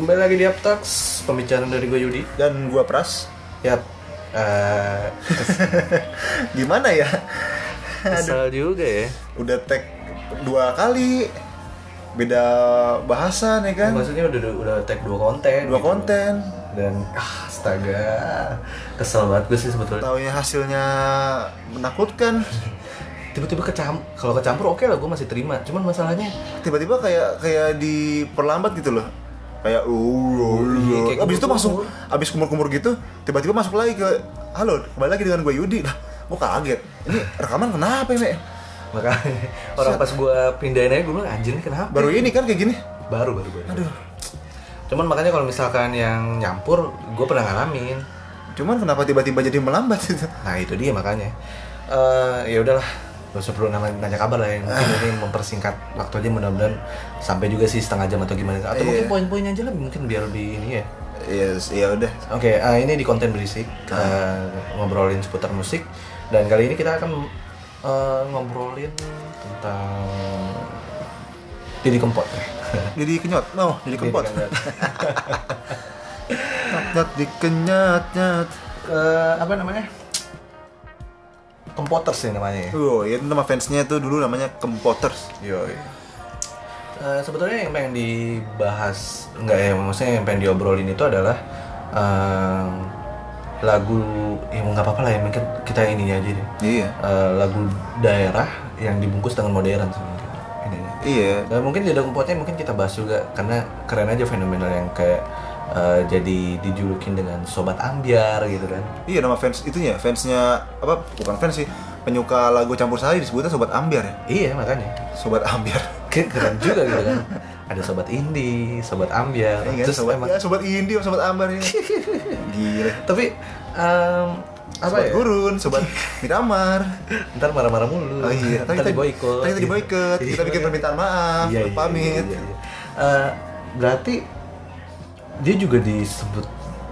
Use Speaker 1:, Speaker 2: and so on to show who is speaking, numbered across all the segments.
Speaker 1: Kembali lagi di Uptalks, pembicaraan dari gue Yudi.
Speaker 2: dan gua Pras
Speaker 1: Yap. Eh,
Speaker 2: gimana ya
Speaker 1: kesel juga ya.
Speaker 2: udah tag dua kali beda bahasan ya kan
Speaker 1: Maksudnya udah udah tag dua konten.
Speaker 2: dua
Speaker 1: gitu.
Speaker 2: konten
Speaker 1: Dan ah, astaga, kesel banget gue sih sebetulnya.
Speaker 2: taunya hasilnya menakutkan
Speaker 1: Tiba-tiba kecam, kalau kecampur oke lah gue masih terima. Cuman masalahnya
Speaker 2: tiba-tiba kayak kayak diperlambat gitu loh kayak uh, abis itu masuk
Speaker 1: kumur-kumur.
Speaker 2: abis kumur-kumur gitu tiba-tiba masuk lagi ke halo kembali lagi dengan gue Yudi lah gue kaget ini rekaman kenapa ya
Speaker 1: makanya orang pas gue pindahin aja gue bilang anjir ini kenapa?
Speaker 2: baru ini kan kayak gini
Speaker 1: baru baru baru.
Speaker 2: aduh
Speaker 1: Cuman makanya kalau misalkan yang nyampur, gue pernah ngalamin.
Speaker 2: cuman kenapa tiba-tiba jadi melambat gitu
Speaker 1: Nah itu dia makanya. Eh ya udahlah, usah perlu nanya, kabar lah ya. Mungkin
Speaker 2: Ah.
Speaker 1: ini mempersingkat waktu aja mudah-mudahan sampai juga sih setengah jam atau gimana. Atau mungkin
Speaker 2: Iya.
Speaker 1: poin-poin aja lah mungkin biar lebih ini ya.
Speaker 2: yes ya udah
Speaker 1: Oke, eh, ini di konten berisik eh, ngobrolin seputar musik dan kali ini kita akan eh, ngobrolin tentang Didi Kempot.
Speaker 2: jadi kenyot no jadi kempot
Speaker 1: Didi Kempot.
Speaker 2: nyat nyat
Speaker 1: Eh, apa namanya? Kempoters sih namanya. ya.
Speaker 2: Oh, itu nama fansnya tuh dulu namanya Kempoters.
Speaker 1: Yoi. Eh, sebetulnya yang pengen dibahas enggak ya maksudnya yang pengen diobrolin itu adalah eh, lagu ya nggak apa-apa lah ya mungkin kita ini aja deh
Speaker 2: Iya.
Speaker 1: Eh, lagu daerah yang dibungkus dengan modern sebenarnya
Speaker 2: Iya.
Speaker 1: Dan mungkin di kompotnya mungkin kita bahas juga karena keren aja fenomena yang kayak eh, jadi dijulukin dengan sobat ambiar gitu kan
Speaker 2: Iya nama fans itunya, fansnya apa? Bukan fans sih, penyuka lagu campur sari disebutnya sobat ambiar ya.
Speaker 1: iya makanya
Speaker 2: Sobat ambiar.
Speaker 1: keren juga gitu kan ada sobat indie sobat ambiar
Speaker 2: Iya,
Speaker 1: terus
Speaker 2: sobat,
Speaker 1: emang
Speaker 2: ya, sobat indie, sobat ambiar ya. Gila.
Speaker 1: tapi em, apa
Speaker 2: sobat
Speaker 1: ya
Speaker 2: gurun, sobat miramar.
Speaker 1: ntar marah-marah mulu
Speaker 2: Oh iya,
Speaker 1: ntar
Speaker 2: kita
Speaker 1: diboykot
Speaker 2: Kita diboykot, kita bikin permintaan maaf,
Speaker 1: Iya, iya,
Speaker 2: pamit.
Speaker 1: iya, iya. Eh, berarti dia juga disebut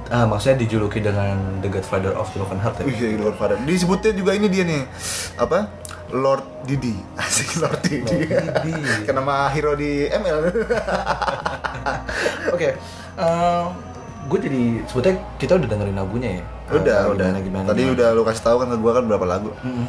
Speaker 1: ah, maksudnya dijuluki dengan The Godfather of Broken Heart ya
Speaker 2: Wih, iya, Lord Father. Disebutnya juga ini dia nih. Apa? Lord Didi. Asik Lord Didi.
Speaker 1: Lord Didi.
Speaker 2: Kayak nama hero di ML.
Speaker 1: Oke, gue jadi sebetulnya kita udah dengerin lagunya ya.
Speaker 2: udah,
Speaker 1: Eh,
Speaker 2: udah.
Speaker 1: Gimana, gimana,
Speaker 2: Tadi
Speaker 1: gimana.
Speaker 2: udah lu kasih tahu kan ke gua kan berapa lagu.
Speaker 1: Mm-mm.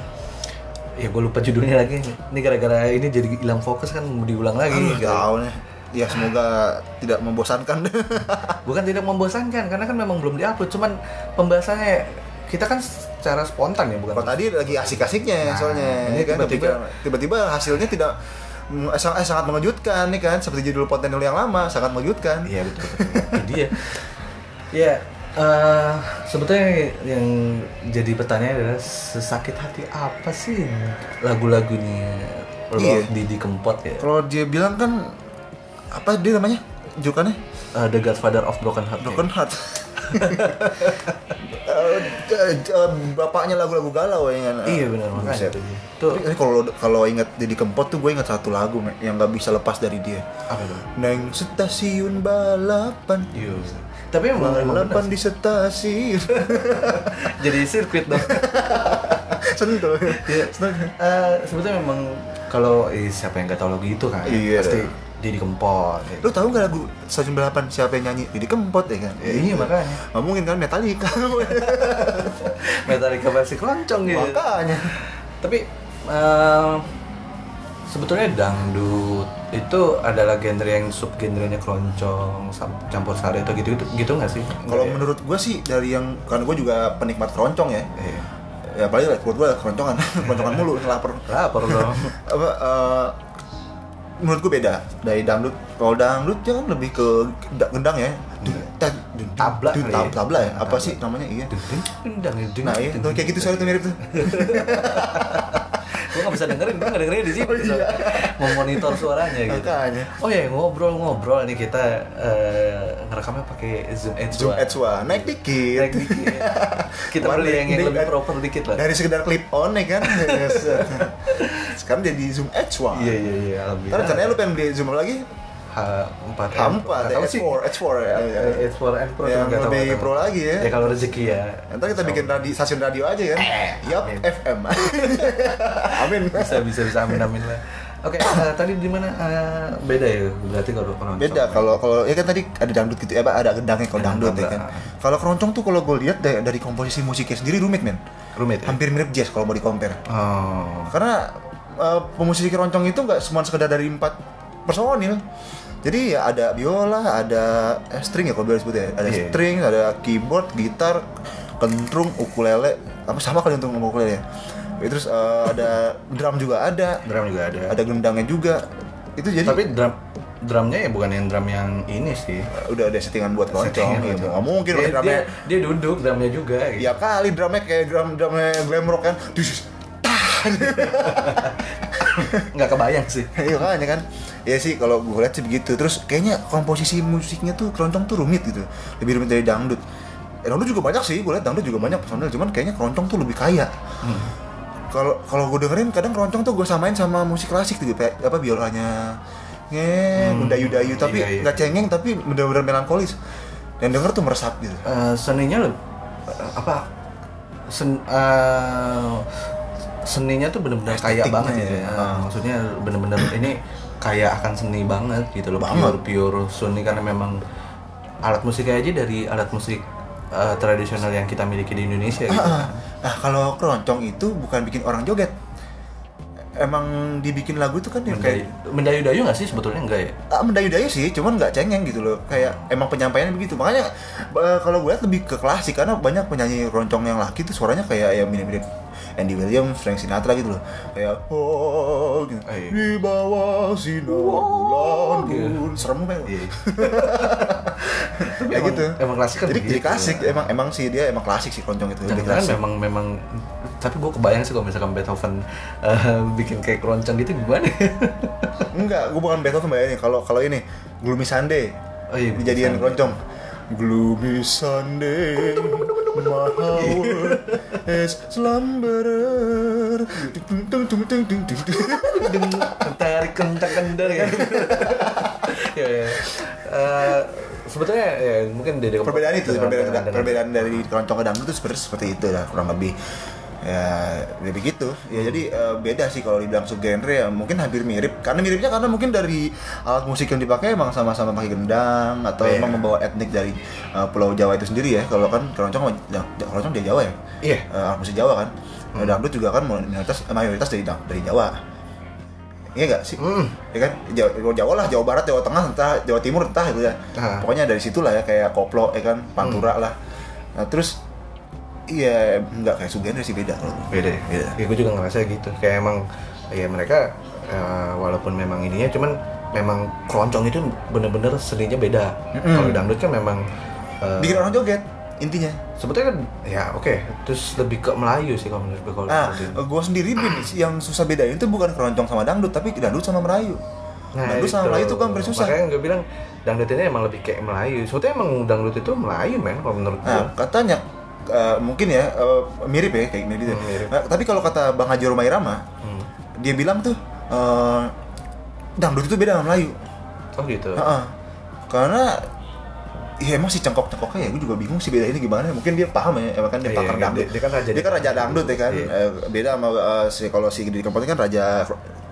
Speaker 1: Ya gue lupa judulnya lagi. Ini gara-gara ini jadi hilang fokus kan mau diulang lagi.
Speaker 2: Aduh,
Speaker 1: Gara-
Speaker 2: tahu nih. Ya semoga tidak membosankan.
Speaker 1: Bukan tidak membosankan karena kan memang belum diupload. Cuman pembahasannya kita kan secara spontan ya bukan.
Speaker 2: Kalau tadi lagi asik-asiknya
Speaker 1: Nah,
Speaker 2: soalnya
Speaker 1: ini
Speaker 2: ya kan
Speaker 1: tiba-tiba-
Speaker 2: tiba-tiba hasilnya tidak mm, eh, sang- sangat mengejutkan nih kan seperti judul konten yang lama sangat mengejutkan.
Speaker 1: Iya betul. betul. Itu dia. Ya, eh, sebetulnya yang jadi pertanyaan adalah sesakit hati apa sih lagu-lagunya Lord
Speaker 2: Iya.
Speaker 1: Didi Kempot ya?
Speaker 2: Kalau dia bilang kan apa dia namanya? Julukannya
Speaker 1: Eh, The Godfather of Broken Heart. ya?
Speaker 2: Broken Heart. Eh, eh, eh, bapaknya lagu-lagu galau ya kan.
Speaker 1: Iya benar makanya. Itu. Tuh
Speaker 2: Tapi kalau kalau ingat Didi Kempot tuh gue ingat satu lagu yang nggak bisa lepas dari dia.
Speaker 1: apa?
Speaker 2: Neng stasiun balapan.
Speaker 1: Iya. Tapi emang,
Speaker 2: Balapan di stasiun.
Speaker 1: jadi sirkuit dong.
Speaker 2: Sentul.
Speaker 1: Iya. Eh, sebetulnya memang kalau eh, siapa yang nggak tahu lagu itu kan
Speaker 2: Iya,
Speaker 1: pasti. Didi Kempot. ya.
Speaker 2: Lu tahu nggak lagu stasiun balapan siapa yang nyanyi? Didi Kempot ya kan?
Speaker 1: Ya, iya makanya.
Speaker 2: Nggak mungkin kan Metallica.
Speaker 1: Metallica versi keroncong gitu.
Speaker 2: Makanya.
Speaker 1: Tapi eh, sebetulnya dangdut itu adalah genre yang sub genrenya keroncong, campur sari atau gitu gitu, gitu nggak sih?
Speaker 2: Kalau
Speaker 1: ya?
Speaker 2: menurut gue sih dari yang kan gue juga penikmat keroncong ya.
Speaker 1: Iya.
Speaker 2: Ya apalagi buat gue keroncongan, keroncongan mulu lapar.
Speaker 1: lapar dong.
Speaker 2: Apa eh, menurut gue beda dari dangdut. Kalau dangdut ya kan lebih ke genda- gendang ya.
Speaker 1: Tabla
Speaker 2: dun,
Speaker 1: kali
Speaker 2: tab-
Speaker 1: ya?
Speaker 2: tabla ya. Apa
Speaker 1: Tabla.
Speaker 2: sih namanya? Iya.
Speaker 1: Dendang,
Speaker 2: Nah, iya, kayak gitu soalnya tuh mirip tuh.
Speaker 1: Gue nggak bisa dengerin, gue nggak dengerin di sini. soalnya. Mau monitor suaranya gitu.
Speaker 2: Makanya.
Speaker 1: Oh ya ngobrol-ngobrol nih kita eh, ngerekamnya pakai Zoom Edge
Speaker 2: Zoom. H1 naik dikit.
Speaker 1: Naik dikit. Kita beli yang, yang
Speaker 2: ini
Speaker 1: lebih proper dikit lah.
Speaker 2: Dari sekedar clip on ya kan. Sekarang jadi Zoom H1.
Speaker 1: Iya iya iya. Alhamdulillah.
Speaker 2: rencananya lu pengen beli Zoom apa lagi?
Speaker 1: H4
Speaker 2: H4, ya, H4, H4 ya.
Speaker 1: H4 N Pro
Speaker 2: Yang
Speaker 1: tahu,
Speaker 2: lebih
Speaker 1: tahu.
Speaker 2: pro lagi ya.
Speaker 1: Ya kalau rezeki ya.
Speaker 2: Ntar kita bikin radio, stasiun radio aja kan? Yup. FM. Amin.
Speaker 1: Bisa bisa bisa amin amin lah. Oke, eh, tadi di mana eh, beda ya? Berarti kalau keroncong.
Speaker 2: beda kalau kalau ya kan tadi ada dangdut gitu ya Pak, ada gendangnya kalau dangdut ya kan kalau keroncong tuh kalau gue lihat dari, dari komposisi musiknya sendiri rumit men
Speaker 1: rumit. Ya?
Speaker 2: hampir mirip jazz kalau mau di compare
Speaker 1: Oh.
Speaker 2: karena eh, pemusik keroncong itu nggak cuma sekedar dari empat personil jadi ya ada biola ada eh, string ya kalau boleh disebut ya ada
Speaker 1: Iya.
Speaker 2: string ada keyboard gitar kentrung ukulele apa sama kali untuk ngomong ukulele ya terus eh, ada drum juga ada
Speaker 1: Drum juga ada.
Speaker 2: ada gendangnya juga itu jadi
Speaker 1: Tapi drum drumnya ya bukan yang drum yang ini sih.
Speaker 2: udah ada settingan buat
Speaker 1: Settingan
Speaker 2: ya,
Speaker 1: gitu.
Speaker 2: nggak mungkin
Speaker 1: dia,
Speaker 2: drumnya
Speaker 1: dia, dia duduk drumnya juga gitu.
Speaker 2: ya kali drumnya kayak drum drumnya glam rock kan dus
Speaker 1: nggak kebayang sih.
Speaker 2: Iya makanya kan. Ya sih kalau gue lihat sih begitu. Terus kayaknya komposisi musiknya tuh keroncong tuh rumit gitu. Lebih rumit dari dangdut. Eh, Dangdut juga banyak sih, gue lihat dangdut juga banyak personil. Cuman kayaknya keroncong tuh lebih kaya. Kalau kalau gue dengerin kadang keroncong tuh gue samain sama musik klasik tuh kayak apa biolanya. Nge mendayu-dayu tapi
Speaker 1: iya, iya.
Speaker 2: nggak cengeng tapi bener-bener melankolis. Dan denger tuh meresap gitu.
Speaker 1: Eh, seninya eh, apa? Sen, eh, seninya tuh bener-bener kaya banget gitu
Speaker 2: ya.
Speaker 1: ya.
Speaker 2: Ah.
Speaker 1: maksudnya bener-bener ini kaya akan seni banget gitu loh
Speaker 2: Banget.
Speaker 1: pure pure seni karena memang alat musiknya aja dari alat musik eh, tradisional yang kita miliki di Indonesia gitu
Speaker 2: Ah, ah. Nah kalau keroncong itu bukan bikin orang joget Emang dibikin lagu itu kan yang
Speaker 1: Mendayu,
Speaker 2: kayak
Speaker 1: mendayu-dayu nggak sih sebetulnya enggak ya?
Speaker 2: Ah, mendayu-dayu sih, cuman nggak cengeng gitu loh. Kayak emang penyampaiannya begitu. Makanya eh, kalau gue lihat lebih ke klasik karena banyak penyanyi keroncong yang laki tuh suaranya kayak ya mirip-mirip Andy Williams, Frank Sinatra gitu loh. Kayak oh gitu.
Speaker 1: Ah, iya.
Speaker 2: Di bawah sinar bulan
Speaker 1: gitu.
Speaker 2: gun. Serem banget.
Speaker 1: Iya.
Speaker 2: Kayak gitu.
Speaker 1: Emang klasik kan
Speaker 2: Jadi, jadi
Speaker 1: begitu.
Speaker 2: klasik, emang emang sih dia emang klasik sih keroncong itu.
Speaker 1: Jangan
Speaker 2: klasik.
Speaker 1: memang memang tapi gue kebayang sih kalau misalkan Beethoven eh, bikin kayak keroncong gitu gimana?
Speaker 2: Enggak, gue bukan Beethoven bayangin. Kalau kalau ini Gloomy Sunday.
Speaker 1: Oh iya, Sunday.
Speaker 2: keroncong. Gloomy Sunday, my heart is slumberer. Tung tung tung tung tung tung
Speaker 1: tarik kentak kendor ya. ya, ya. Eh, sebetulnya ya mungkin dari
Speaker 2: Perbedaan itu, perbedaan, perbedaan dari keroncong ke dangdut itu seperti seperti itu lah kurang lebih. Ya, lebih gitu. Ya jadi eh, beda sih kalau dibilang subgenre ya mungkin hampir mirip. Karena miripnya karena mungkin dari alat musik yang dipakai emang sama-sama pakai gendang atau
Speaker 1: Iya.
Speaker 2: emang membawa etnik dari eh, Pulau Jawa itu sendiri ya. Kalau kan keroncong ja- keroncong dari Jawa ya.
Speaker 1: Iya.
Speaker 2: Eh, alat musik Jawa kan. Nah, Dangdut juga kan mayoritas eh, mayoritas dari dari Jawa. Iya gak sih?
Speaker 1: Hmm.
Speaker 2: Ya kan Jawa, Jawa lah, Jawa Barat, Jawa Tengah, entah Jawa Timur entah gitu ya.
Speaker 1: Ah.
Speaker 2: Pokoknya dari situ lah ya kayak koplo ya kan, pantura
Speaker 1: Hmm.
Speaker 2: lah. Nah, terus iya nggak kayak subgenre sih beda kalau
Speaker 1: beda ya?
Speaker 2: Beda.
Speaker 1: Ya, gue juga ngerasa gitu. Kayak emang ya mereka eh, walaupun memang ininya cuman memang keroncong itu bener-bener seninya beda.
Speaker 2: Mm-mm.
Speaker 1: Kalau dangdut kan memang eh,
Speaker 2: bikin orang joget intinya.
Speaker 1: sebetulnya kan ya oke terus lebih ke Melayu sih kalau menurut gue kalau
Speaker 2: Nah,
Speaker 1: itu.
Speaker 2: gue sendiri yang susah bedain itu bukan keroncong sama dangdut, tapi dangdut sama Melayu. dangdut sama Melayu itu kan hampir susah.
Speaker 1: Nah, Makanya gue bilang dangdut ini emang lebih kayak Melayu. Sebetulnya emang dangdut itu Melayu men kalau menurut gue.
Speaker 2: Nah, katanya eh, mungkin ya eh, mirip ya kayak mirip.
Speaker 1: Hmm, mirip.
Speaker 2: Nah, tapi kalau kata Bang Haji Romai Rama,
Speaker 1: Hmm.
Speaker 2: dia bilang tuh eh, dangdut itu beda sama Melayu.
Speaker 1: Oh gitu.
Speaker 2: Heeh. Karena ya emang si cengkok-cengkoknya ya gue juga bingung sih beda ini gimana mungkin dia paham ya emang kan dia
Speaker 1: Iya,
Speaker 2: pakar
Speaker 1: iya,
Speaker 2: dangdut
Speaker 1: dia- dia kan raja
Speaker 2: dia kan raja dangdut ya kan
Speaker 1: Iya.
Speaker 2: Beda sama eh, si kalau si di Kempot kan raja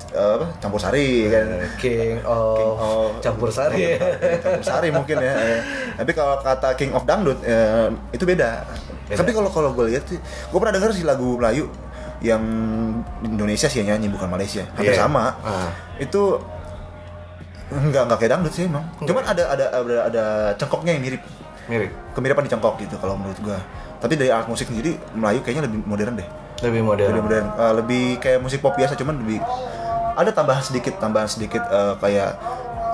Speaker 2: apa campur sari kan
Speaker 1: King of
Speaker 2: King of-
Speaker 1: campur sari.
Speaker 2: campur sari mungkin ya tapi kalau kata King of Dangdut eh, itu beda,
Speaker 1: Beda.
Speaker 2: tapi kalau kalau gue lihat sih gue pernah denger sih lagu Melayu yang Indonesia sih yang nyanyi bukan Malaysia hampir
Speaker 1: Iya.
Speaker 2: sama
Speaker 1: Ah.
Speaker 2: itu enggak enggak kayak dangdut sih emang cuman ada ada ada ada cengkoknya yang mirip
Speaker 1: Mirip.
Speaker 2: kemiripan di cengkok gitu kalau menurut gua tapi dari alat musik sendiri Melayu kayaknya lebih modern deh
Speaker 1: Lebih modern.
Speaker 2: lebih modern Eh, lebih kayak musik pop biasa cuman lebih ada tambahan sedikit tambahan sedikit eh, kayak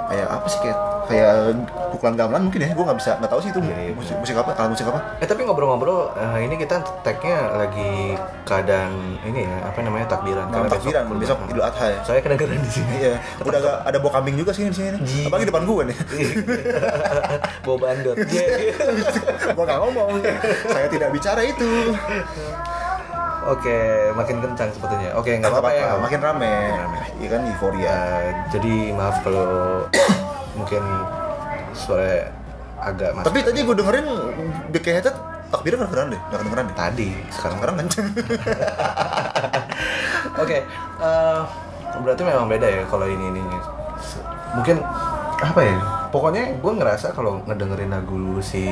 Speaker 2: kayak apa sih kayak kayak pukulan gamelan mungkin ya gua nggak bisa nggak tahu sih itu
Speaker 1: Iya, iya,
Speaker 2: musik musik apa alat musik apa.
Speaker 1: Eh tapi ngobrol-ngobrol, eh, ini kita tagnya lagi keadaan ini ya, apa namanya takbiran.
Speaker 2: nah, takbiran besok
Speaker 1: Lebaran.
Speaker 2: Idul Adha ya.
Speaker 1: Saya kedengeran di sini.
Speaker 2: iya udah agak ada bawa kambing juga sih di sini. Apalagi depan gua nih.
Speaker 1: Bawa bandot.
Speaker 2: gua nggak ngomong. Saya tidak bicara itu.
Speaker 1: Oke, makin kencang sepertinya. Oke, nggak
Speaker 2: nggak
Speaker 1: apa-apa ya.
Speaker 2: makin rame. Iya kan euforia.
Speaker 1: Eh, jadi maaf kalau mungkin suara agak masuk.
Speaker 2: Tapi tadi gue dengerin The K-Headed takbirnya kedengeran deh, gak kedengeran deh.
Speaker 1: tadi, sekarang
Speaker 2: Sekarang kenceng.
Speaker 1: Oke, eh, berarti memang beda ya kalau ini ini mungkin apa ya pokoknya gue ngerasa kalau ngedengerin lagu si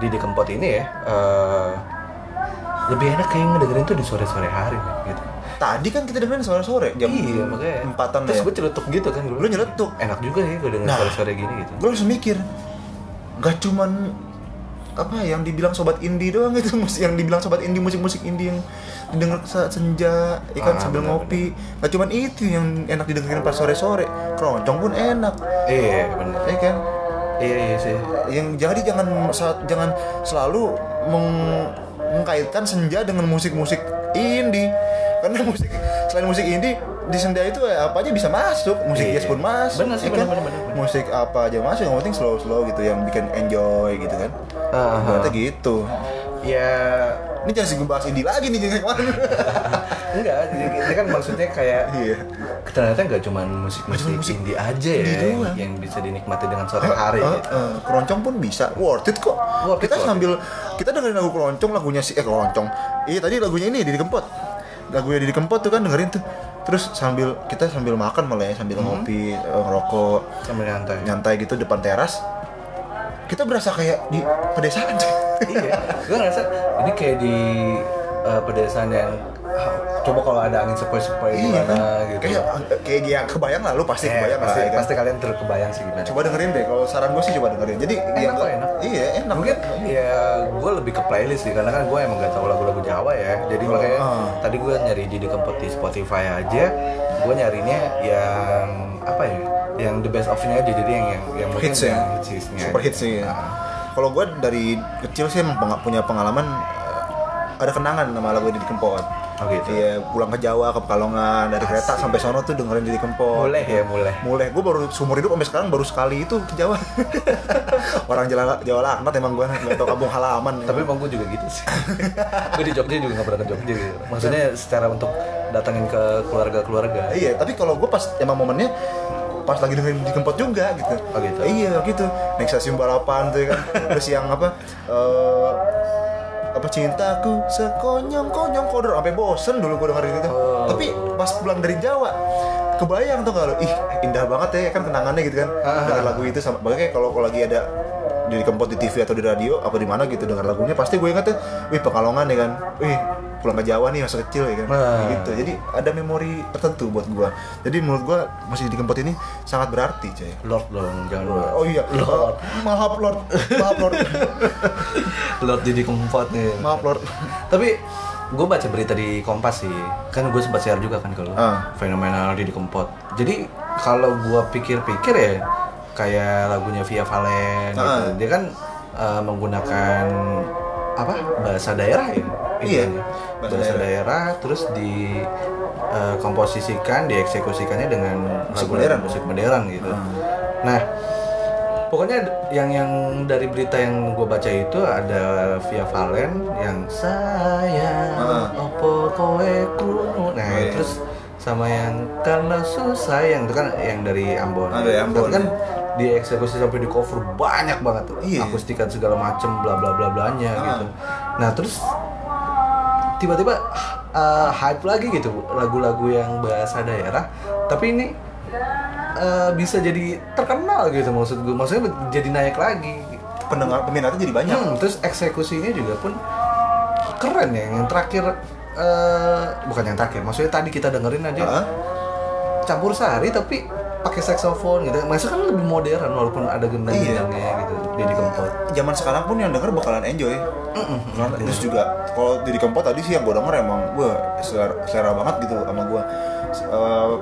Speaker 1: Didi Kempot ini ya eh, lebih enak kayak ngedengerin tuh di sore-sore hari gitu
Speaker 2: Tadi kan kita dengerin sore-sore. Jam
Speaker 1: iya makanya.
Speaker 2: empatan
Speaker 1: terus
Speaker 2: ya.
Speaker 1: gue celetuk gitu kan
Speaker 2: Lu nyeletuk.
Speaker 1: enak juga ya gue denger
Speaker 2: Nah.
Speaker 1: sore-sore gini gitu.
Speaker 2: Gue langsung mikir, gak cuman apa yang dibilang sobat indie doang itu musik yang dibilang sobat indie musik-musik indie yang didengar saat senja ya kan
Speaker 1: Ah,
Speaker 2: sambil
Speaker 1: benar,
Speaker 2: ngopi. gak cuman itu yang enak didengerin pas sore-sore. Keroncong pun enak.
Speaker 1: Iya bener
Speaker 2: ya kan?
Speaker 1: Iya iya sih.
Speaker 2: Yang jadi jangan saat jangan selalu meng- mengkaitkan senja dengan musik-musik indie karena musik selain musik indie di senja itu ya apa aja bisa masuk musik
Speaker 1: Iya.
Speaker 2: jazz pun masuk
Speaker 1: Bener sih,
Speaker 2: ya kan?
Speaker 1: bener, bener, bener.
Speaker 2: musik apa aja masuk yang penting slow slow gitu yang bikin enjoy gitu kan
Speaker 1: Ah,
Speaker 2: Berarti
Speaker 1: ah.
Speaker 2: gitu
Speaker 1: ya
Speaker 2: ini jangan sih bahas indie lagi nih jangan ke mana
Speaker 1: enggak ini kan maksudnya kayak
Speaker 2: iya
Speaker 1: ternyata nggak cuma musik-musik
Speaker 2: Nggak cuma musik
Speaker 1: indie aja ya
Speaker 2: indie doang.
Speaker 1: yang bisa dinikmati dengan sore hari
Speaker 2: Eh,
Speaker 1: gitu.
Speaker 2: eh, keroncong pun bisa worth it kok
Speaker 1: Worth it,
Speaker 2: kita
Speaker 1: worth
Speaker 2: sambil kita dengerin lagu keroncong lagunya si eh keroncong iya tadi lagunya ini Didi Kempot lagunya Didi Kempot tuh kan dengerin tuh. Terus sambil kita sambil makan malah ya sambil
Speaker 1: Hmm.
Speaker 2: ngopi eh, ngerokok.
Speaker 1: Sambil nyantai.
Speaker 2: Nyantai gitu depan teras. Kita berasa kayak di pedesaan
Speaker 1: iya. Gue ngerasa ini kayak di eh, pedesaan yang coba kalau ada angin sepoi-sepoi
Speaker 2: iya.
Speaker 1: gimana
Speaker 2: kan
Speaker 1: gitu.
Speaker 2: Kayak kayak dia kebayang lah lu pasti
Speaker 1: Eh,
Speaker 2: kebayang
Speaker 1: pasti,
Speaker 2: lah ya kan?
Speaker 1: pasti kalian terkebayang sih gimana.
Speaker 2: Coba dengerin deh kalau saran gue sih coba dengerin. Jadi
Speaker 1: Enak
Speaker 2: yang
Speaker 1: kok, enak.
Speaker 2: iya enak.
Speaker 1: Mungkin ya gue lebih ke playlist sih karena kan gue emang gak tahu lagu-lagu Jawa ya. Jadi makanya
Speaker 2: ah.
Speaker 1: tadi gue nyari Kempot di Spotify aja gue nyarinya yang apa ya yang the best of-nya aja. Jadi yang yang, yang mungkin
Speaker 2: hits ya?
Speaker 1: yang hits hitsnya
Speaker 2: super hits sih ya. kalau gue dari kecil sih emang punya pengalaman eh, ada kenangan sama lagu Didi Kempot
Speaker 1: oh gitu
Speaker 2: Iya, pulang ke Jawa, ke Pekalongan, dari kereta sampai sono tuh dengerin Didi Kempot.
Speaker 1: mulai ya mulai
Speaker 2: Mulai, gue baru seumur hidup sampai sekarang baru sekali itu ke Jawa. Orang Jawa, Jawa Laknat emang gue nggak tau kampung halaman.
Speaker 1: tapi emang gue juga gitu sih gue di Jogja juga gak pernah ke Jogja gitu maksudnya secara untuk datangin ke keluarga-keluarga
Speaker 2: iya, tapi kalau gue pas emang momennya pas lagi dengerin Didi Kempot juga gitu.
Speaker 1: Oh, gitu?
Speaker 2: Iya gitu. Naik stasiun balapan tuh ya kan. Terus yang apa? eh, apa cintaku sekonyong-konyong kodor sampai bosen dulu gue dengerin itu.
Speaker 1: Oh.
Speaker 2: Tapi pas pulang dari Jawa kebayang tuh kalau ih indah banget ya kan kenangannya gitu kan.
Speaker 1: Ah.
Speaker 2: dengar lagu itu sama makanya kalau kalau lagi ada di kempot di TV atau di radio apa di mana gitu dengar lagunya pasti gue ingetnya wih pekalongan ya kan. Wih pulang ke Jawa nih masa kecil ya kan.
Speaker 1: Nah.
Speaker 2: gitu. Jadi ada memori tertentu buat gue jadi menurut gue masih di kempot ini sangat berarti coy
Speaker 1: Lord dong jangan Lord
Speaker 2: oh iya.
Speaker 1: Lord.
Speaker 2: Maaf lord. Maaf lord.
Speaker 1: Lord Didi Kempot nih.
Speaker 2: Maaf lord.
Speaker 1: Tapi gue baca berita di Kompas sih, kan gue sempat share juga kan kalau
Speaker 2: Ah.
Speaker 1: fenomenal Didi Kempot. Jadi kalau gue pikir-pikir ya kayak lagunya Via Valen gitu,
Speaker 2: Ah.
Speaker 1: dia kan uh, menggunakan apa bahasa daerah ya?
Speaker 2: Iya, bahasa
Speaker 1: bahasa,
Speaker 2: daerah.
Speaker 1: daerah. terus di uh, komposisikan, dieksekusikannya dengan
Speaker 2: Musik
Speaker 1: lagu-
Speaker 2: modern.
Speaker 1: musik modern gitu.
Speaker 2: Ah.
Speaker 1: Nah, pokoknya yang yang dari berita yang gue baca itu ada Via Valen yang sayang
Speaker 2: Ah.
Speaker 1: opo kowe krungu. Nah,
Speaker 2: Oh, iya.
Speaker 1: terus sama yang karena susah yang itu kan yang dari Ambon.
Speaker 2: Ah, dari Ambon,
Speaker 1: kan
Speaker 2: ya.
Speaker 1: dieksekusi sampai di cover banyak banget tuh.
Speaker 2: Iya.
Speaker 1: Akustikan segala macem bla bla bla blanya
Speaker 2: Ah.
Speaker 1: gitu. Nah, terus tiba-tiba uh, hype lagi gitu lagu-lagu yang bahasa daerah tapi ini uh, bisa jadi terkenal gitu maksud gue maksudnya jadi naik lagi.
Speaker 2: Pendengar peminatnya jadi banyak.
Speaker 1: Hmm, terus eksekusinya juga pun keren ya. Yang terakhir uh, bukan yang terakhir maksudnya tadi kita dengerin aja.
Speaker 2: Hah?
Speaker 1: campur sari tapi pakai saksofon gitu. Maksudnya kan lebih modern walaupun ada gendang-gendangnya gitu jadi kempot.
Speaker 2: Zaman sekarang pun yang denger bakalan enjoy. Karena terus juga kalau di Kempot tadi sih yang gue denger emang gue selera, selera banget gitu sama gue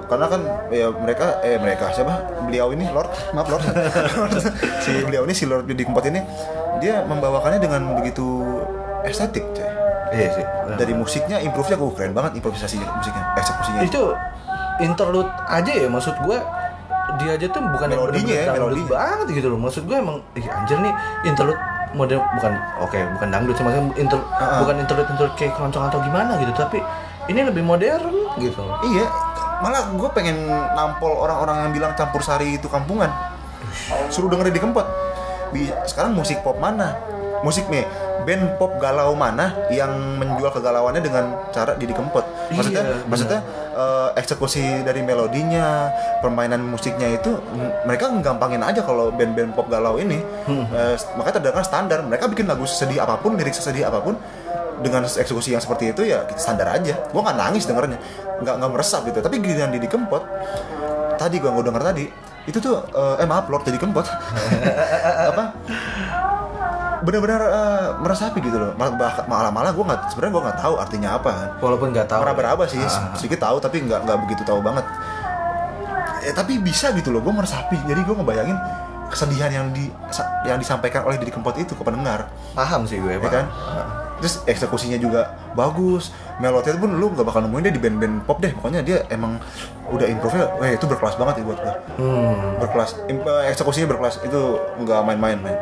Speaker 2: karena kan ya mereka eh mereka siapa? Beliau ini Lord maaf Lord. Si beliau ini si Lord di Kempot ini dia membawakannya dengan begitu estetik coy
Speaker 1: iya sih.
Speaker 2: Dari musiknya improve-nya gue keren banget improvisasi musiknya eksekusinya.
Speaker 1: Itu interlude aja ya maksud gue dia aja tuh bukan yang
Speaker 2: Melodinya
Speaker 1: bener-bener
Speaker 2: ya, melodinya.
Speaker 1: banget gitu loh. Maksud gue emang ih anjir nih interlude model bukan oke bukan dangdut sih maksudnya inter,
Speaker 2: Ah.
Speaker 1: bukan interlude interlude kayak keroncong atau gimana gitu tapi ini lebih modern gitu
Speaker 2: Iya, malah gue pengen nampol orang-orang yang bilang campur sari itu kampungan. Suruh dengerin di kempot. Sekarang musik pop mana musik nih band pop galau mana yang menjual kegalauannya dengan cara Didi Kempot? Maksudnya
Speaker 1: Iya,
Speaker 2: maksudnya eh, eksekusi dari melodinya permainan musiknya itu mereka nggampangin aja kalau band-band pop galau ini.
Speaker 1: Hmm.
Speaker 2: Eh, makanya terdengar standar. Mereka bikin lagu sedih apa pun lirik sesedih apa pun dengan eksekusi yang seperti itu ya standar aja. Gua nggak nangis dengernya nggak nggak meresap gitu. Tapi giliran Didi Kempot tadi gua nggak denger tadi itu tuh eh, eh maaf Lord Didi Kempot. Apa benar-benar eh, meresapi gitu loh. Mal- bah- malah-malah gue nggak sebenarnya gue nggak tahu artinya apa. Kan
Speaker 1: walaupun nggak tahu.
Speaker 2: Meraba-raba sih
Speaker 1: Ah.
Speaker 2: sedikit tahu tapi nggak nggak begitu tahu banget. Eh, tapi bisa gitu loh gue meresapi. Jadi gue ngebayangin kesedihan yang di yang disampaikan oleh Didi Kempot itu ke pendengar.
Speaker 1: Paham sih gue
Speaker 2: ya
Speaker 1: paham.
Speaker 2: kan? Terus eksekusinya juga bagus. Melodinya pun lu nggak bakal nemuin dia di band-band pop deh. Pokoknya dia emang udah improve nya weh itu berkelas banget ya buat gue
Speaker 1: Hmm.
Speaker 2: berkelas eh, eksekusinya berkelas. Itu nggak main-main men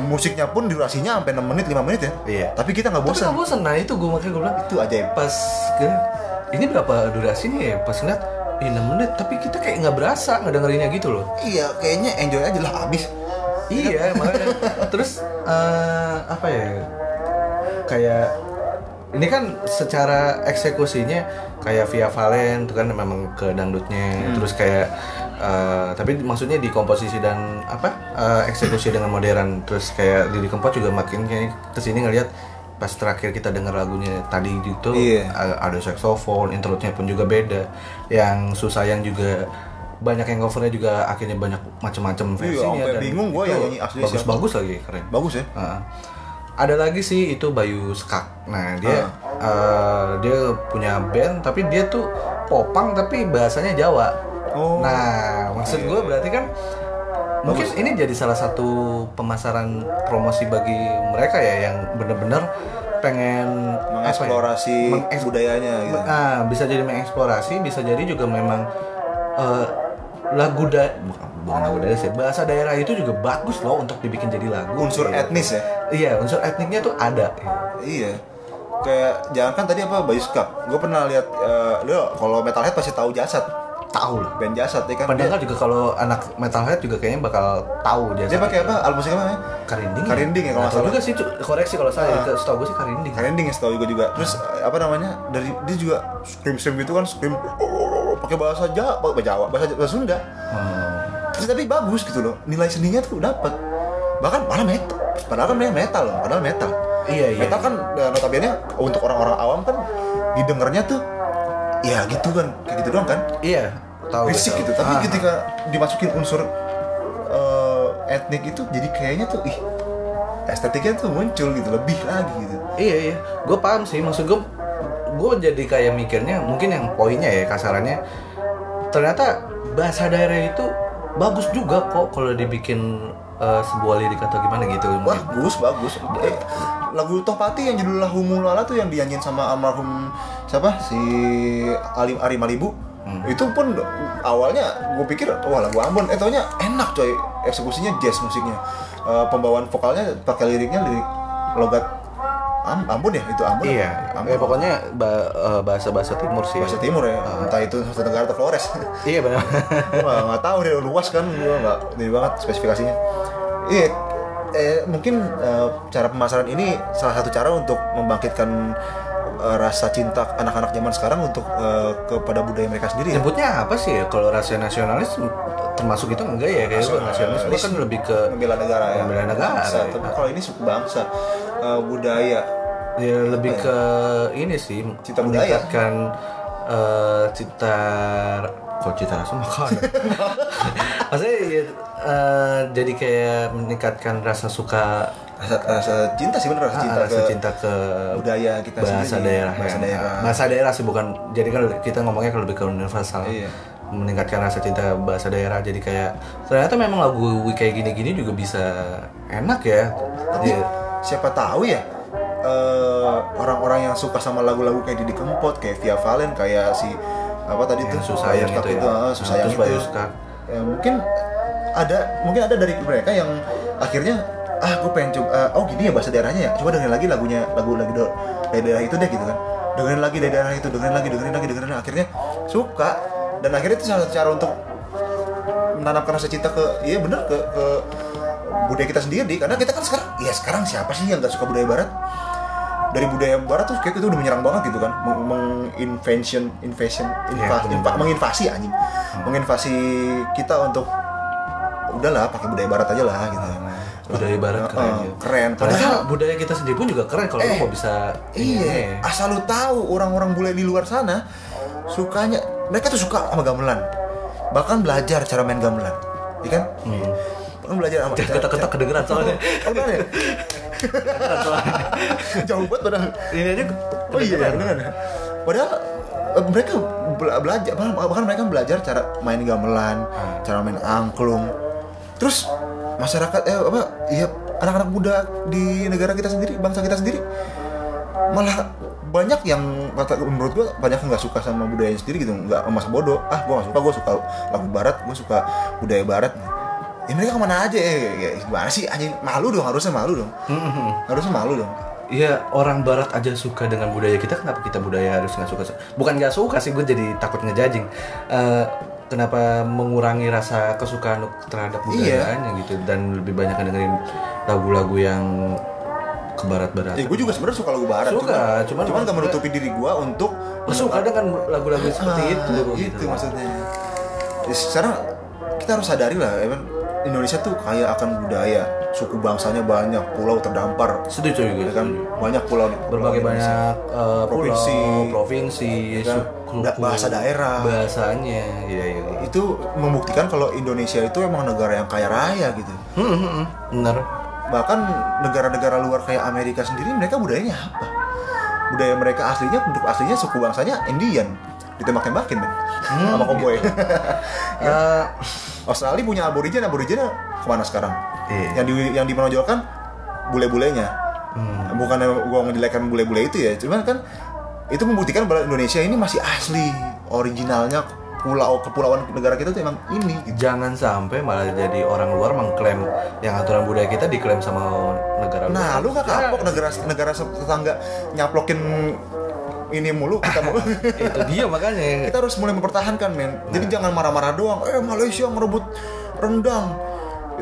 Speaker 2: musiknya pun durasinya sampai 6 menit 5 menit ya
Speaker 1: Iya.
Speaker 2: tapi kita nggak
Speaker 1: Tapi
Speaker 2: bosan
Speaker 1: nggak bosan. Nah itu gue makanya gue bilang
Speaker 2: itu ajaib
Speaker 1: pas ke ini berapa durasinya ya? Pas ngeliat Ih, 6 menit, tapi kita kayak nggak berasa ngedengerinnya gitu loh.
Speaker 2: iya kayaknya enjoy aja lah abis
Speaker 1: iya, makanya. Terus eh, apa ya? Kayak ini kan secara eksekusinya kayak Via Valen itu kan memang ke dangdutnya,
Speaker 2: Hmm.
Speaker 1: terus kayak eh, tapi maksudnya di komposisi dan apa eh, eksekusi dengan modern, terus kayak Didi Kempot juga makin kayak ke sini ngelihat pas terakhir kita dengar lagunya tadi gitu
Speaker 2: Iya.
Speaker 1: a- ada saxophone, interlude-nya pun juga beda. Yang susah yang juga banyak yang covernya juga akhirnya banyak macam-macam versinya
Speaker 2: sampai bingung gua nyanyi asli
Speaker 1: bagus-bagus lagi keren.
Speaker 2: bagus ya
Speaker 1: Heeh. ada lagi sih itu Bayu Skak. Nah dia
Speaker 2: Ah.
Speaker 1: eh, dia punya band tapi dia tuh popang tapi bahasanya Jawa.
Speaker 2: Oh.
Speaker 1: Nah maksud gue berarti kan mungkin ini jadi salah satu pemasaran promosi bagi mereka ya yang bener-bener pengen apa ya,
Speaker 2: mengeksplorasi
Speaker 1: mengeks-
Speaker 2: budayanya gitu
Speaker 1: Nah, bisa jadi mengeksplorasi, bisa jadi juga memang eh, lagu da bukan, lagu daerah sih, bahasa daerah itu juga bagus loh untuk dibikin jadi lagu.
Speaker 2: unsur
Speaker 1: Iya.
Speaker 2: etnis ya
Speaker 1: Iya, unsur etniknya tuh ada.
Speaker 2: iya kayak jangan kan tadi apa Bayu Skak gue pernah lihat eh, lu kalau metalhead pasti tahu jasad
Speaker 1: Tahu lah.
Speaker 2: band jasad ya kan
Speaker 1: Pendengar juga kalau anak metalhead juga kayaknya bakal tahu dia.
Speaker 2: dia, pakai apa alat musik apa namanya
Speaker 1: Karinding.
Speaker 2: Karinding ya, kalau
Speaker 1: Nggak
Speaker 2: salah.
Speaker 1: juga sih, koreksi kalau saya.
Speaker 2: Ah.
Speaker 1: Setahu gue sih Karinding.
Speaker 2: Karinding ya setahu gue juga terus apa namanya dari dia juga scream scream gitu kan scream pakai bahasa Jawa bahasa Jawa bahasa, bahasa Sunda
Speaker 1: Hmm.
Speaker 2: Terus tapi bagus gitu loh nilai seninya tuh dapat bahkan malah metal padahal kan dia metal loh padahal metal
Speaker 1: Iya, iya.
Speaker 2: metal kan eh, notabene untuk orang-orang awam kan didengarnya tuh ya gitu kan kayak gitu doang kan
Speaker 1: Iya, tahu. tahu.
Speaker 2: gitu tapi
Speaker 1: Ah.
Speaker 2: ketika dimasukin unsur eh, etnik itu jadi kayaknya tuh ih estetiknya tuh muncul gitu lebih lagi gitu
Speaker 1: Iya iya, gue paham sih. Maksud gue, gue jadi kayak mikirnya mungkin yang poinnya ya kasarannya. Ternyata bahasa daerah itu bagus juga kok kalau dibikin eh, sebuah lirik atau gimana gitu. mungkin.
Speaker 2: bagus bagus Eh, lagu Tohpati yang judul Mulala tuh yang dinyanyiin sama almarhum siapa si Ali Ari Malibu
Speaker 1: Hmm.
Speaker 2: itu pun awalnya gue pikir wah lagu Ambon. Eh taunya enak coy eksekusinya jazz musiknya. Eh, pembawaan vokalnya pakai liriknya lirik logat Am- Ambon ya? Itu Ambon?
Speaker 1: Iya,
Speaker 2: Ambon.
Speaker 1: Eh, pokoknya ba- eh, bahasa-bahasa timur sih.
Speaker 2: bahasa timur ya. Entah itu satu negara atau Flores.
Speaker 1: Iya benar.
Speaker 2: gue nggak nggak tahu deh luas kan gue nggak ini banget spesifikasinya. Iya eh, mungkin eh, cara pemasaran ini salah satu cara untuk membangkitkan eh, rasa cinta anak-anak zaman sekarang untuk eh, kepada budaya mereka sendiri ya.
Speaker 1: Nyebutnya apa sih ya? Kalau rasa nasionalis termasuk itu enggak ya? Kayak nasionalis gua kan lebih ke
Speaker 2: membela negara ya
Speaker 1: Membela negara,
Speaker 2: Bangsa.
Speaker 1: ya.
Speaker 2: tapi kalau ini suku bangsa eh, budaya
Speaker 1: ya lebih ke ini sih
Speaker 2: Cita budaya.
Speaker 1: meningkatkan eh, cita kok cita rasa makan maksudnya ya, eh, jadi kayak meningkatkan rasa suka
Speaker 2: rasa, rasa cinta sih bener rasa cinta,
Speaker 1: ah, rasa
Speaker 2: ke
Speaker 1: cinta ke
Speaker 2: budaya kita
Speaker 1: bahasa
Speaker 2: sendiri
Speaker 1: daerah
Speaker 2: bahasa
Speaker 1: ya.
Speaker 2: daerah
Speaker 1: bahasa daerah sih bukan jadi kan kita ngomongnya kalau lebih ke universal
Speaker 2: Iya.
Speaker 1: meningkatkan rasa cinta bahasa daerah jadi kayak ternyata memang lagu kayak gini-gini juga bisa enak ya
Speaker 2: tapi
Speaker 1: Iya.
Speaker 2: siapa tahu ya eh, orang-orang yang suka sama lagu-lagu kayak Didi Kempot kayak Via Valen kayak si apa tadi
Speaker 1: Yang
Speaker 2: tuh
Speaker 1: itu ya.
Speaker 2: ah,
Speaker 1: Nah,
Speaker 2: Susayang
Speaker 1: terus
Speaker 2: itu
Speaker 1: Bayu Skak.
Speaker 2: Ya, mungkin ada mungkin ada dari mereka yang akhirnya ah gue pengen coba ah, oh gini ya bahasa daerahnya ya? Coba dengerin lagi lagunya lagu lagu do- dari daerah itu deh gitu kan. Dengerin lagi dari daerah itu dengerin lagi dengerin lagi dengerin lagi. Akhirnya suka dan akhirnya itu salah satu cara untuk menanamkan rasa cinta ke iya bener ke ke budaya kita sendiri. Karena kita kan sekarang ya sekarang siapa sih yang nggak suka budaya barat? Dari budaya barat tuh kayak itu udah menyerang banget gitu kan. Meng- menginvention invasion invasi,
Speaker 1: Iya, bener.
Speaker 2: menginvasi anjing.
Speaker 1: Hmm.
Speaker 2: menginvasi kita untuk udahlah pakai budaya barat aja lah gitu
Speaker 1: budaya barat keren
Speaker 2: eh,
Speaker 1: gitu.
Speaker 2: keren
Speaker 1: Padahal budaya kita sendiri pun juga keren kalau
Speaker 2: Eh,
Speaker 1: mau bisa
Speaker 2: Iya,
Speaker 1: eh.
Speaker 2: asal lu tahu orang-orang bule di luar sana sukanya mereka tuh suka sama gamelan. Bahkan belajar cara main gamelan. Iya kan?
Speaker 1: Hmm.
Speaker 2: Bahkan belajar sama
Speaker 1: Jangan ketok-ketok kedengeran soalnya.
Speaker 2: Oh, beneran ya? Jauh banget padahal.
Speaker 1: Ini aja
Speaker 2: Oh iya, beneran. ya? Padahal eh, mereka bela- belajar bahkan mereka belajar cara main gamelan,
Speaker 1: Hmm.
Speaker 2: cara main angklung. Terus masyarakat eh apa ya anak-anak muda di negara kita sendiri, bangsa kita sendiri malah banyak yang kata menurut gua banyak yang nggak suka sama budaya sendiri gitu nggak masa bodoh ah gua nggak suka gua suka lagu barat gua suka budaya barat ya mereka ke mana aja ya, ya, gimana sih anjing malu dong harusnya malu dong
Speaker 1: Hmm.
Speaker 2: harusnya malu dong
Speaker 1: Iya orang Barat aja suka dengan budaya kita, kenapa kita budaya harus nggak suka? Bukan nggak suka sih, gue jadi takut ngejajing. Eh, kenapa mengurangi rasa kesukaan terhadap
Speaker 2: Iya.
Speaker 1: budayaannya gitu dan lebih banyak dengerin lagu-lagu yang ke barat-barat.
Speaker 2: Ya gue juga sebenarnya suka lagu barat.
Speaker 1: Suka,
Speaker 2: cuman,
Speaker 1: cuman
Speaker 2: cuman gak menutupi diri gue untuk
Speaker 1: suka dengan lagu-lagu seperti
Speaker 2: Ah,
Speaker 1: itu.
Speaker 2: Itu
Speaker 1: gitu.
Speaker 2: maksudnya. Ya, sekarang kita harus sadari lah, kan, Indonesia tuh kaya akan budaya, suku bangsanya banyak, pulau terdampar,
Speaker 1: Setuju juga.
Speaker 2: ya kan, banyak pulau.
Speaker 1: Berbagai banyak eh,
Speaker 2: Provinsi.
Speaker 1: pulau, provinsi,
Speaker 2: Ya kan? Da- bahasa daerah. ya.
Speaker 1: bahasanya, iya iya. iya.
Speaker 2: Itu membuktikan kalau Indonesia itu emang negara yang kaya raya gitu.
Speaker 1: Hmm, hmm, hmm. bener.
Speaker 2: Bahkan negara-negara luar kayak Amerika sendiri mereka budayanya apa? Budaya mereka aslinya, penduduk aslinya suku bangsanya Indian, ditembak-tembakin men,
Speaker 1: Hmm,
Speaker 2: sama koboi.
Speaker 1: Eh,
Speaker 2: Australia punya aborigin, aborigin ke mana sekarang?
Speaker 1: Iya.
Speaker 2: Yang di yang dimenonjolkan bule-bulenya.
Speaker 1: hmm.
Speaker 2: Bukan gua menjelekkan bule-bule itu ya, cuman kan itu membuktikan bahwa Indonesia ini masih asli, originalnya pulau kepulauan negara kita tuh emang ini. Gitu.
Speaker 1: Jangan sampai malah jadi orang luar mengklaim yang aturan budaya kita diklaim sama negara luar.
Speaker 2: Nah, lu nggak kapok negara negara tetangga nyaplokin ini mulu kita mulu.
Speaker 1: itu dia makanya.
Speaker 2: kita harus mulai mempertahankan men.
Speaker 1: Nah.
Speaker 2: Jadi jangan marah-marah doang. Eh Malaysia ngerebut rendang.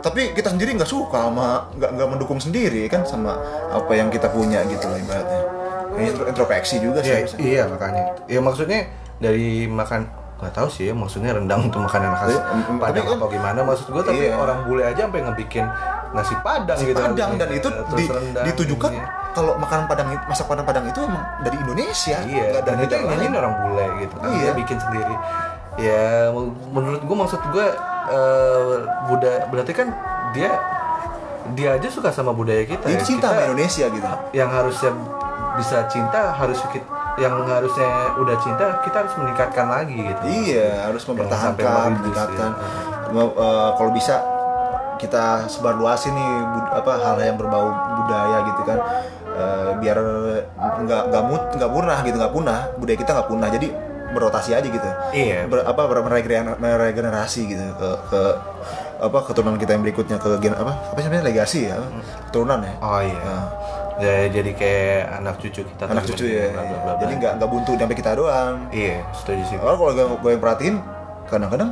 Speaker 2: Tapi kita sendiri nggak suka sama nggak nggak mendukung sendiri kan sama apa yang kita punya gitu loh ibaratnya. Intro- introspeksi juga sih.
Speaker 1: Ya, iya makanya. Ya maksudnya dari makan nggak tahu sih ya maksudnya rendang untuk makanan khas
Speaker 2: Iya,
Speaker 1: Padang
Speaker 2: kan-
Speaker 1: apa gimana maksud gue tapi
Speaker 2: Iya.
Speaker 1: orang bule aja sampai ngebikin nasi padang
Speaker 2: Nasi
Speaker 1: gitu
Speaker 2: Padang dan itu
Speaker 1: Terus
Speaker 2: di-
Speaker 1: rendang,
Speaker 2: ditujukan
Speaker 1: iya.
Speaker 2: kalau makanan Padang itu- masak Padang Padang itu emang dari Indonesia,
Speaker 1: Iya,
Speaker 2: nggak
Speaker 1: dan
Speaker 2: dari
Speaker 1: itu
Speaker 2: negara
Speaker 1: yang
Speaker 2: lain.
Speaker 1: nyanyiin orang bule gitu kan.
Speaker 2: Iya.
Speaker 1: Dia bikin sendiri. Ya, men- menurut gua maksud gua eh, budaya berarti kan dia dia aja suka sama budaya kita.
Speaker 2: Dia
Speaker 1: ya.
Speaker 2: cinta sama
Speaker 1: Kita
Speaker 2: Indonesia gitu.
Speaker 1: Yang harusnya bisa cinta harus kita yang harusnya udah cinta kita harus meningkatkan lagi gitu.
Speaker 2: Iya, harus
Speaker 1: sampai
Speaker 2: mempertahankan, meningkatkan.
Speaker 1: ya.
Speaker 2: Eh, kalau bisa kita sebar luasin nih bud- apa hal yang berbau budaya gitu kan. Eh, biar nggak nggak mut nggak punah gitu nggak punah budaya kita nggak punah jadi berotasi aja gitu
Speaker 1: Iya.
Speaker 2: Ber- apa meregenerasi gitu ke, ke apa keturunan kita yang berikutnya ke gen apa apa sih namanya legasi ya keturunan ya
Speaker 1: Oh iya.
Speaker 2: Nah,
Speaker 1: Ya, jadi kayak anak cucu kita
Speaker 2: anak cucu ya
Speaker 1: bla, bla, bla, bla.
Speaker 2: jadi nggak nggak buntu sampai kita doang
Speaker 1: Iya, setuju sih.
Speaker 2: Kalau kalau gue, gue yang perhatiin, kadang-kadang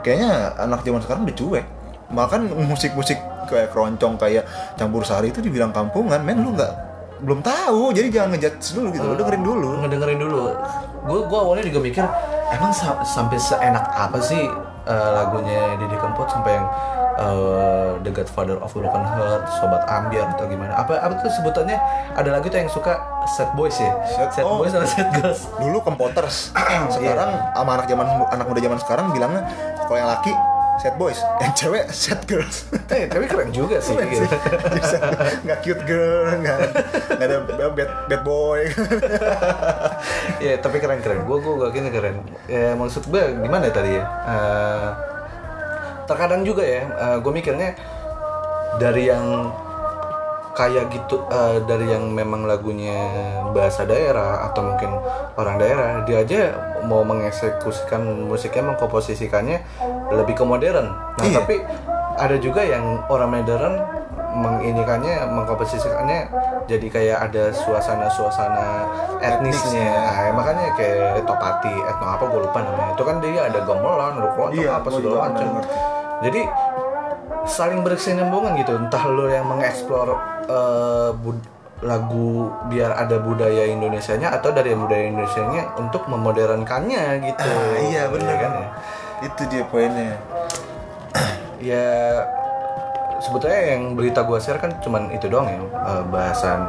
Speaker 2: kayaknya anak zaman sekarang udah cuek. Makan musik-musik kayak keroncong kayak campur sari itu dibilang kampungan, men lu nggak belum tahu, jadi jangan ngejudge dulu gitu, lu dengerin dulu.
Speaker 1: ngedengerin dulu gue gue awalnya juga mikir emang sa- sampai seenak apa sih eh, lagunya Didi Kempot sampai yang eh, The Godfather of Broken Heart Sobat Ambiar atau gimana apa apa tuh sebutannya ada lagu tuh yang suka Sad Boys ya
Speaker 2: Sad-
Speaker 1: Sad
Speaker 2: oh.
Speaker 1: Boys sama Sad Girls
Speaker 2: Dulu kempoters, sekarang sama anak zaman anak muda zaman sekarang bilangnya kalau yang laki sad boys, yang cewek sad girls.
Speaker 1: eh tapi keren juga sih
Speaker 2: Keren
Speaker 1: gitu.
Speaker 2: sih. Nggak cute girl, nggak nggak ada bad bad boy.
Speaker 1: ya tapi keren keren gue gue gak kira keren ya maksud gue gimana ya tadi ya Eh, terkadang juga ya gue mikirnya dari yang kayak gitu eh, dari yang memang lagunya bahasa daerah atau mungkin orang daerah dia aja mau mengeksekusikan musiknya mengkomposisikannya lebih ke modern. Nah
Speaker 2: Iya.
Speaker 1: tapi ada juga yang orang modern menginikannya mengkomposisikannya jadi kayak ada suasana-suasana etnisnya. Nah, makanya kayak topati etno apa gue lupa namanya. Itu kan dia ada gamelan ada
Speaker 2: Iya,
Speaker 1: apa segala macam. Jadi saling berkesinambungan gitu. Entah lo yang mengeksplor bud- lagu biar ada budaya Indonesianya atau dari budaya Indonesianya untuk memodernkannya gitu.
Speaker 2: Ah, iya bener.
Speaker 1: Ya kan ya?
Speaker 2: Itu dia poinnya.
Speaker 1: ya sebetulnya yang berita gua share kan cuman itu doang ya eh, bahasan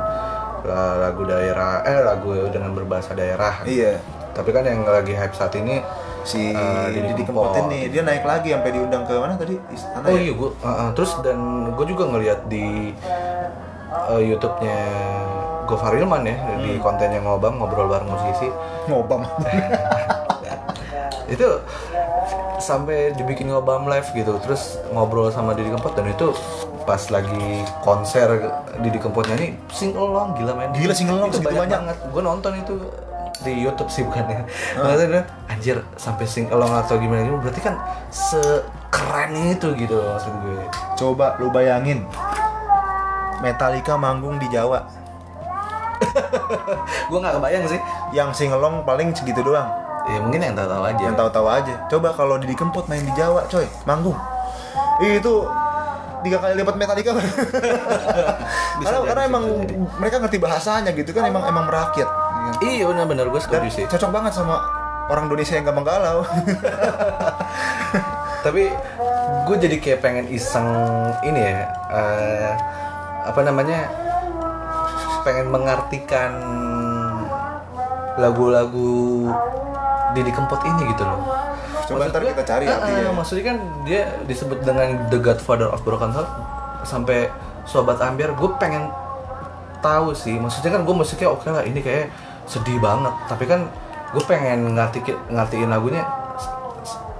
Speaker 1: eh, lagu daerah eh lagu dengan berbahasa daerah.
Speaker 2: Iya.
Speaker 1: tapi kan yang lagi hype saat ini
Speaker 2: Si
Speaker 1: Eh, Didi Kempot.
Speaker 2: Ini dia naik lagi sampai diundang ke mana tadi? Istana
Speaker 1: oh
Speaker 2: ya?
Speaker 1: iya gua uh, uh, terus dan gue juga ngeliat di eh, YouTube-nya Gofar Ilman ya di kontennya ngobam ngobrol bareng musisi
Speaker 2: Ngobam.
Speaker 1: itu sampai dibikin ngobam live gitu terus ngobrol sama Didi Kempot dan itu pas lagi konser Didi Kempot nyanyi sing along gila men
Speaker 2: Gila, sing along,
Speaker 1: itu banyak,
Speaker 2: banyak.
Speaker 1: banget gue nonton itu di YouTube sih bukan ya Maksudnya, anjir sampai sing along atau gimana gitu berarti kan sekeren itu gitu maksud gue
Speaker 2: Coba lu bayangin. Metallica manggung di Jawa.
Speaker 1: gue nggak kebayang sih
Speaker 2: Yang singelong paling segitu doang.
Speaker 1: ya mungkin yang tahu-tahu aja
Speaker 2: Yang tahu-tahu aja. Coba kalau Didi Kempot main di Jawa, coy, manggung. Itu tiga kali lipat Metallica. karena
Speaker 1: jadi,
Speaker 2: karena emang
Speaker 1: jadi.
Speaker 2: mereka ngerti bahasanya gitu kan emang emang merakyat.
Speaker 1: Iya. Benar-benar gue
Speaker 2: Dan
Speaker 1: setuju sih.
Speaker 2: cocok banget sama orang Indonesia yang gampang galau.
Speaker 1: tapi gue jadi kayak pengen iseng ini ya eh, apa namanya pengen mengartikan lagu-lagu Didi Kempot ini gitu loh.
Speaker 2: Coba
Speaker 1: Maksud
Speaker 2: ntar
Speaker 1: gue,
Speaker 2: kita cari
Speaker 1: eh,
Speaker 2: artinya.
Speaker 1: eh, maksudnya kan dia disebut dengan The Godfather of Broken Heart sampai Sobat Ambiar. Gue pengen tahu sih maksudnya kan gue musiknya oke lah. Ini kayak sedih banget tapi kan gue pengen ngerti ngertiin lagunya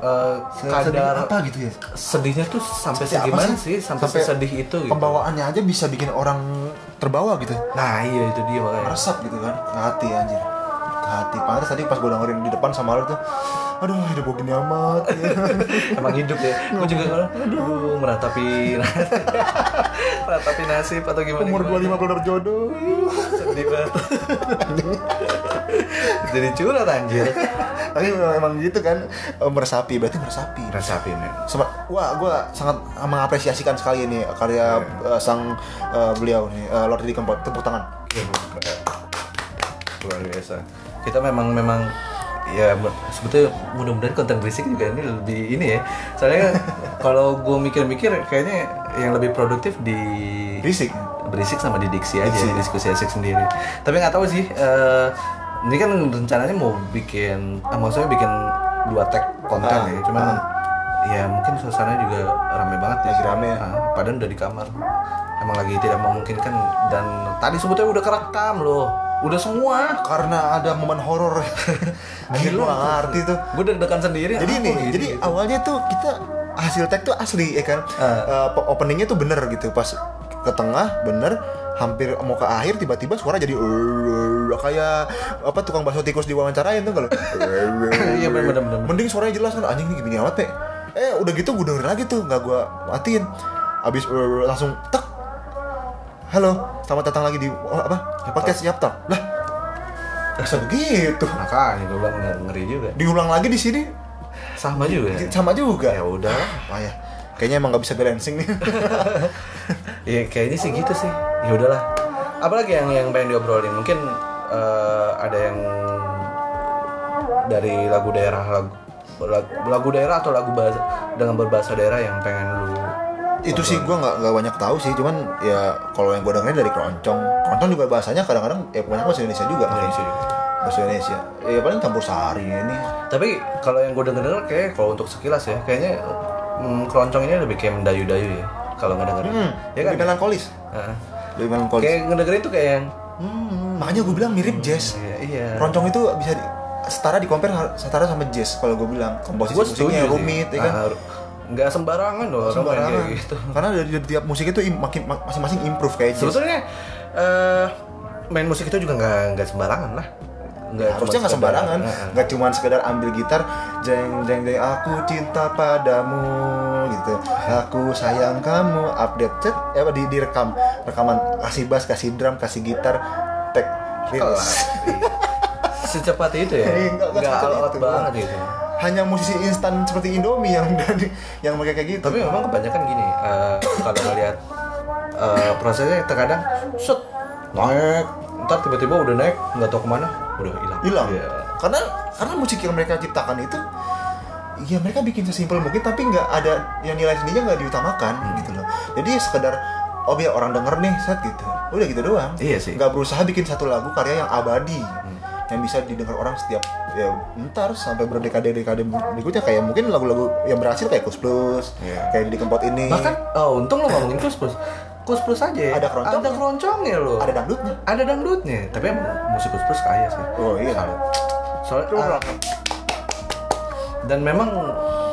Speaker 1: eh,
Speaker 2: Sedih
Speaker 1: kadar
Speaker 2: apa gitu ya?
Speaker 1: sedihnya tuh sampai
Speaker 2: Sedih
Speaker 1: segimana
Speaker 2: sih?
Speaker 1: sih sampai,
Speaker 2: Sampai
Speaker 1: sedih itu gitu.
Speaker 2: Pembawaannya aja bisa bikin orang terbawa gitu.
Speaker 1: Nah iya itu dia makanya.
Speaker 2: Resep gitu kan. Ke hati anjir. Ke hati. Pantes tadi pas gue dengerin di depan sama lu tuh. Aduh, hidup gue gini amat. ya.
Speaker 1: Emang hidup ya. Gue juga kalau aduh meratapi meratapi nasib atau gimana.
Speaker 2: Umur
Speaker 1: gimana.
Speaker 2: 25 belum berjodoh.
Speaker 1: sedih banget. Jadi curhat anjir.
Speaker 2: Tapi memang, emang gitu kan eh, meresapi, berarti meresapi.
Speaker 1: Men.
Speaker 2: Sama, wah, gue sangat mengapresiasikan sekali ini karya eh, sang eh, beliau nih, eh, Lord Didi Kempot. Tepuk tangan.
Speaker 1: Iya, Luar biasa. Kita memang memang ya sebetulnya mudah-mudahan konten berisik juga ini lebih ini ya. Soalnya kalau gue mikir-mikir kayaknya yang lebih produktif di
Speaker 2: Berisik.
Speaker 1: berisik sama di diksi aja
Speaker 2: Diksi.
Speaker 1: diskusi asik sendiri tapi nggak tahu sih eh, ini kan rencananya mau bikin ah, maksudnya bikin dua tag konten
Speaker 2: Ah,
Speaker 1: ya cuman ya mungkin suasananya juga rame banget ya
Speaker 2: rame ya.
Speaker 1: Ah, padahal udah di kamar emang lagi tidak memungkinkan dan tadi sebetulnya udah kerekam loh udah semua
Speaker 2: Karena ada momen horor. Anjir, gue ngerti tuh.
Speaker 1: gue deg-degan sendiri
Speaker 2: jadi nih
Speaker 1: gitu,
Speaker 2: jadi
Speaker 1: gitu.
Speaker 2: awalnya tuh kita hasil tag tuh asli ya kan
Speaker 1: Ah.
Speaker 2: Eh, openingnya tuh bener gitu pas ke tengah bener hampir mau ke akhir tiba-tiba suara jadi "Eh, kayak apa tukang bakso tikus diwawancarain tuh kalau
Speaker 1: Iya, bener, bener, bener.
Speaker 2: mending suaranya jelas kan anjing ini gini amat pe eh udah gitu gue dengerin lagi tuh nggak gue matiin abis "Eh," langsung tek halo selamat datang lagi di oh, apa? Podcast Yaptalk lah bisa begitu.
Speaker 1: Makanya gue bilang ngeri juga.
Speaker 2: Diulang lagi di sini.
Speaker 1: Sama juga
Speaker 2: sama juga.
Speaker 1: Ya udah.
Speaker 2: Apa ya. Kayaknya emang nggak bisa balancing nih.
Speaker 1: Ya kayaknya sih gitu sih. Ya udahlah. Apalagi yang yang pengen diobrolin? Mungkin eh, ada yang dari lagu daerah lagu lagu, daerah atau lagu bahasa dengan berbahasa daerah yang pengen
Speaker 2: itu sih gue nggak nggak banyak tahu sih cuman ya kalau yang gue dengerin dari keroncong keroncong juga bahasanya kadang-kadang ya kebanyakan bahasa Indonesia juga
Speaker 1: Indonesia juga.
Speaker 2: bahasa Indonesia ya paling campur sari ini
Speaker 1: Tapi kalau yang gue denger denger kayak kalau untuk sekilas ya kayaknya mm, keroncong ini lebih kayak mendayu-dayu ya kalau ngedengerin.
Speaker 2: hmm,
Speaker 1: ya kan?
Speaker 2: lebih melankolis
Speaker 1: Heeh.
Speaker 2: lebih melankolis
Speaker 1: Kayak ngedengerin tuh kayak yang hmm,
Speaker 2: makanya gue bilang mirip jazz
Speaker 1: iya, iya.
Speaker 2: keroncong itu bisa di, setara di compare setara sama jazz kalau gue bilang komposisi musiknya
Speaker 1: sih.
Speaker 2: rumit ya kan
Speaker 1: Ah, nggak sembarangan loh orang
Speaker 2: sembarangan
Speaker 1: kayak gitu.
Speaker 2: karena dari, dari tiap musik itu im- makin ma- masing-masing improve kayak jazz
Speaker 1: Sebetulnya eh main musik itu juga nggak nggak sembarangan lah. Nggak
Speaker 2: Ya, harusnya nggak sembarangan nggak cuma sekedar ambil gitar jeng jeng jeng aku cinta padamu gitu aku sayang kamu update chat eh apa di direkam rekaman kasih bass kasih drum kasih gitar rilis
Speaker 1: Secepat itu ya.
Speaker 2: Iya, nggak-
Speaker 1: alot
Speaker 2: itu.
Speaker 1: banget gitu.
Speaker 2: Hanya musisi instan seperti Indomie yang yang mereka kayak gitu.
Speaker 1: tapi memang kebanyakan gini eh, kalau ngeliat eh, prosesnya terkadang set naik ntar tiba-tiba udah naik nggak tahu ke mana udah hilang
Speaker 2: hilang.
Speaker 1: Iya.
Speaker 2: Karena karena musik yang mereka ciptakan itu ya mereka bikin sesimpel mungkin tapi nggak ada yang nilai sendirinya nggak diutamakan
Speaker 1: Hmm.
Speaker 2: gitu loh. Jadi sekedar oh biar orang denger nih set gitu. Udah gitu doang.
Speaker 1: Iya sih.
Speaker 2: Nggak berusaha bikin satu lagu karya yang abadi. Yang bisa didengar orang setiap ya ntar sampai berdekade-dekade berikutnya kayak mungkin lagu-lagu yang berhasil kayak Kus Plus,
Speaker 1: Iya.
Speaker 2: kayak di Kempot ini.
Speaker 1: bahkan oh untung lo ngomongin kus plus kus plus aja ya.
Speaker 2: Ada keroncongnya.
Speaker 1: ada keroncongnya lo
Speaker 2: ada dangdutnya.
Speaker 1: ada dangdutnya tapi emang musik kus plus kaya sih
Speaker 2: Oh iya.
Speaker 1: soalnya ah, dan memang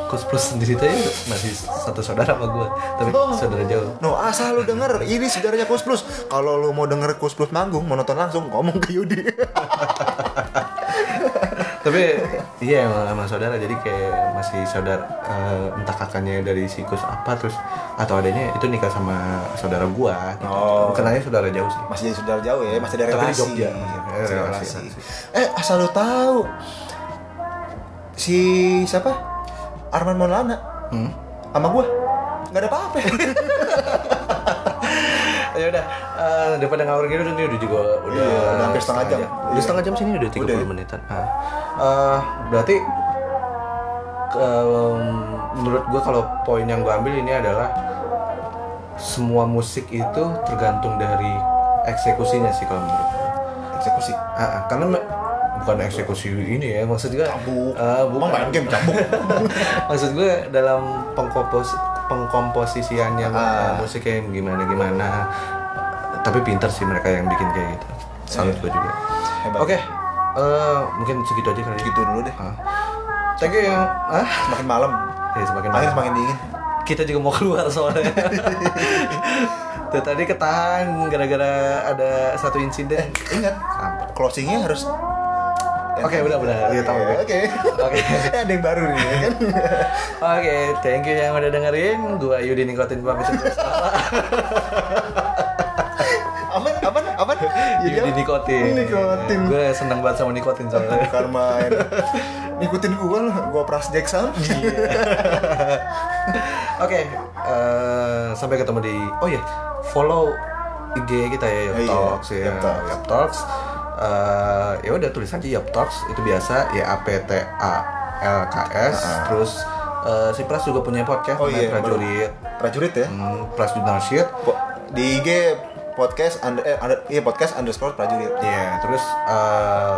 Speaker 1: kus plus sendiri tadi masih satu saudara sama gue tapi
Speaker 2: Oh.
Speaker 1: saudara jauh
Speaker 2: No, asal lu denger, ini sejarahnya Kus Plus. Kalau lu mau denger Kus Plus manggung, mau nonton langsung, ngomong ke Yudi.
Speaker 1: tapi iya emang, emang saudara jadi kayak masih saudara eh, entah kakaknya dari sikus apa terus atau adanya itu nikah sama saudara gua gitu.
Speaker 2: Oh.
Speaker 1: kenalnya saudara jauh sih
Speaker 2: masih jadi saudara jauh ya, masih
Speaker 1: di
Speaker 2: relasi.
Speaker 1: Jogja.
Speaker 2: Masih ada
Speaker 1: Relasi,
Speaker 2: relasi.
Speaker 1: relasi.
Speaker 2: Eh, asal lu tahu. Si siapa? Arman Maulana
Speaker 1: hmm?
Speaker 2: sama gua nggak ada apa-apa.
Speaker 1: daripada ngawur gitu ini udah juga udah
Speaker 2: Iya, udah hampir setengah jam.
Speaker 1: udah
Speaker 2: Iya.
Speaker 1: setengah jam sini udah 30
Speaker 2: Udah
Speaker 1: menitan nah, eh, berarti em, menurut gua kalau poin yang gua ambil ini adalah semua musik itu tergantung dari eksekusinya sih kalau menurut gua.
Speaker 2: Eksekusi.
Speaker 1: Ah, ah, karena bukan eksekusi ini ya maksud gue
Speaker 2: Cambuk.
Speaker 1: Ah,
Speaker 2: Emang main game cambuk.
Speaker 1: maksud gue dalam pengkompos pengkomposisiannya
Speaker 2: Ah.
Speaker 1: uh, musiknya yang gimana gimana tapi pinter sih mereka yang bikin kayak gitu salut
Speaker 2: Iya.
Speaker 1: gue juga
Speaker 2: Hebat.
Speaker 1: oke eh, mungkin segitu aja kali
Speaker 2: Gitu dulu deh.
Speaker 1: Thank you yang ah
Speaker 2: Semakin malam,
Speaker 1: ya semakin malam.
Speaker 2: semakin dingin.
Speaker 1: kita juga mau keluar soalnya Tuh, tadi ketahan gara-gara ada satu insiden
Speaker 2: Ingat,
Speaker 1: Sampah.
Speaker 2: closingnya harus
Speaker 1: Oke, udah, udah. Iya, tahu.
Speaker 2: Oke.
Speaker 1: Oke.
Speaker 2: ada yang baru nih ya kan.
Speaker 1: Oke, thank you yang udah dengerin. Gua Yudi Nikotin pamit
Speaker 2: aman.
Speaker 1: Yudi
Speaker 2: apa?
Speaker 1: Nikotin.
Speaker 2: Nikotin.
Speaker 1: Gue seneng banget sama nikotin soalnya.
Speaker 2: Bukan main. Ngikutin gua lah, gua pras Jackson.
Speaker 1: Oke, eh, sampai ketemu di Oh ya, follow IG kita ya
Speaker 2: iya,
Speaker 1: Talks ya.
Speaker 2: Yop Talks.
Speaker 1: Yop Talks. Eh, ya udah tulis aja Yop Talks itu biasa ya A P T A L K S.
Speaker 2: Ah.
Speaker 1: Terus eh, si Pras juga punya podcast
Speaker 2: Oh iya,
Speaker 1: prajurit.
Speaker 2: Prajurit ya.
Speaker 1: Hmm, Pras.
Speaker 2: Po- Di IG podcast under, eh, under, iya podcast underscore prajurit.
Speaker 1: Iya, terus eh,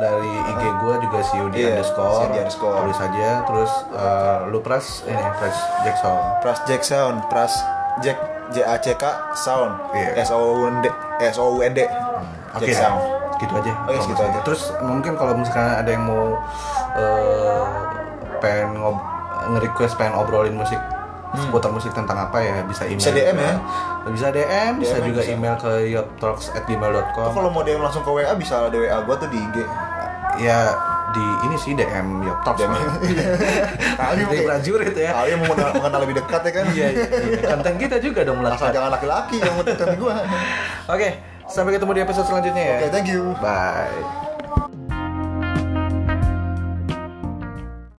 Speaker 1: dari IG gue juga si Yudi
Speaker 2: Iya,
Speaker 1: underscore,
Speaker 2: si underscore.
Speaker 1: tulis aja, terus eh, lu pras ini pras Jackson.
Speaker 2: Pras Jack Sound, Pras Jack J A C K Sound.
Speaker 1: Iya.
Speaker 2: S O U N D S O U N D.
Speaker 1: Oke,
Speaker 2: Jack Sound.
Speaker 1: gitu aja.
Speaker 2: Oke, segitu
Speaker 1: misalnya.
Speaker 2: aja.
Speaker 1: Terus mungkin kalau misalkan ada yang mau eh, pengen ngob nge-request pengen obrolin musik seputar musik tentang apa ya bisa email
Speaker 2: Hmm. Bisa DM ya?
Speaker 1: bisa DM, bisa
Speaker 2: DM
Speaker 1: juga
Speaker 2: bisa.
Speaker 1: email ke yoptalks@gmail.com
Speaker 2: kalau mau DM langsung ke WA bisa ada WA gua tuh di IG.
Speaker 1: ya di ini sih DM yoptalks
Speaker 2: DM. Kali
Speaker 1: Dari prajurit ya
Speaker 2: Kalian mau mengenal, mengenal lebih dekat ya kan?
Speaker 1: iya, iya, iya. konten kita juga dong
Speaker 2: Asal
Speaker 1: melakukan
Speaker 2: jangan laki-laki yang mau ketemu gua.
Speaker 1: oke sampai ketemu di episode selanjutnya ya
Speaker 2: Oke, thank you.
Speaker 1: bye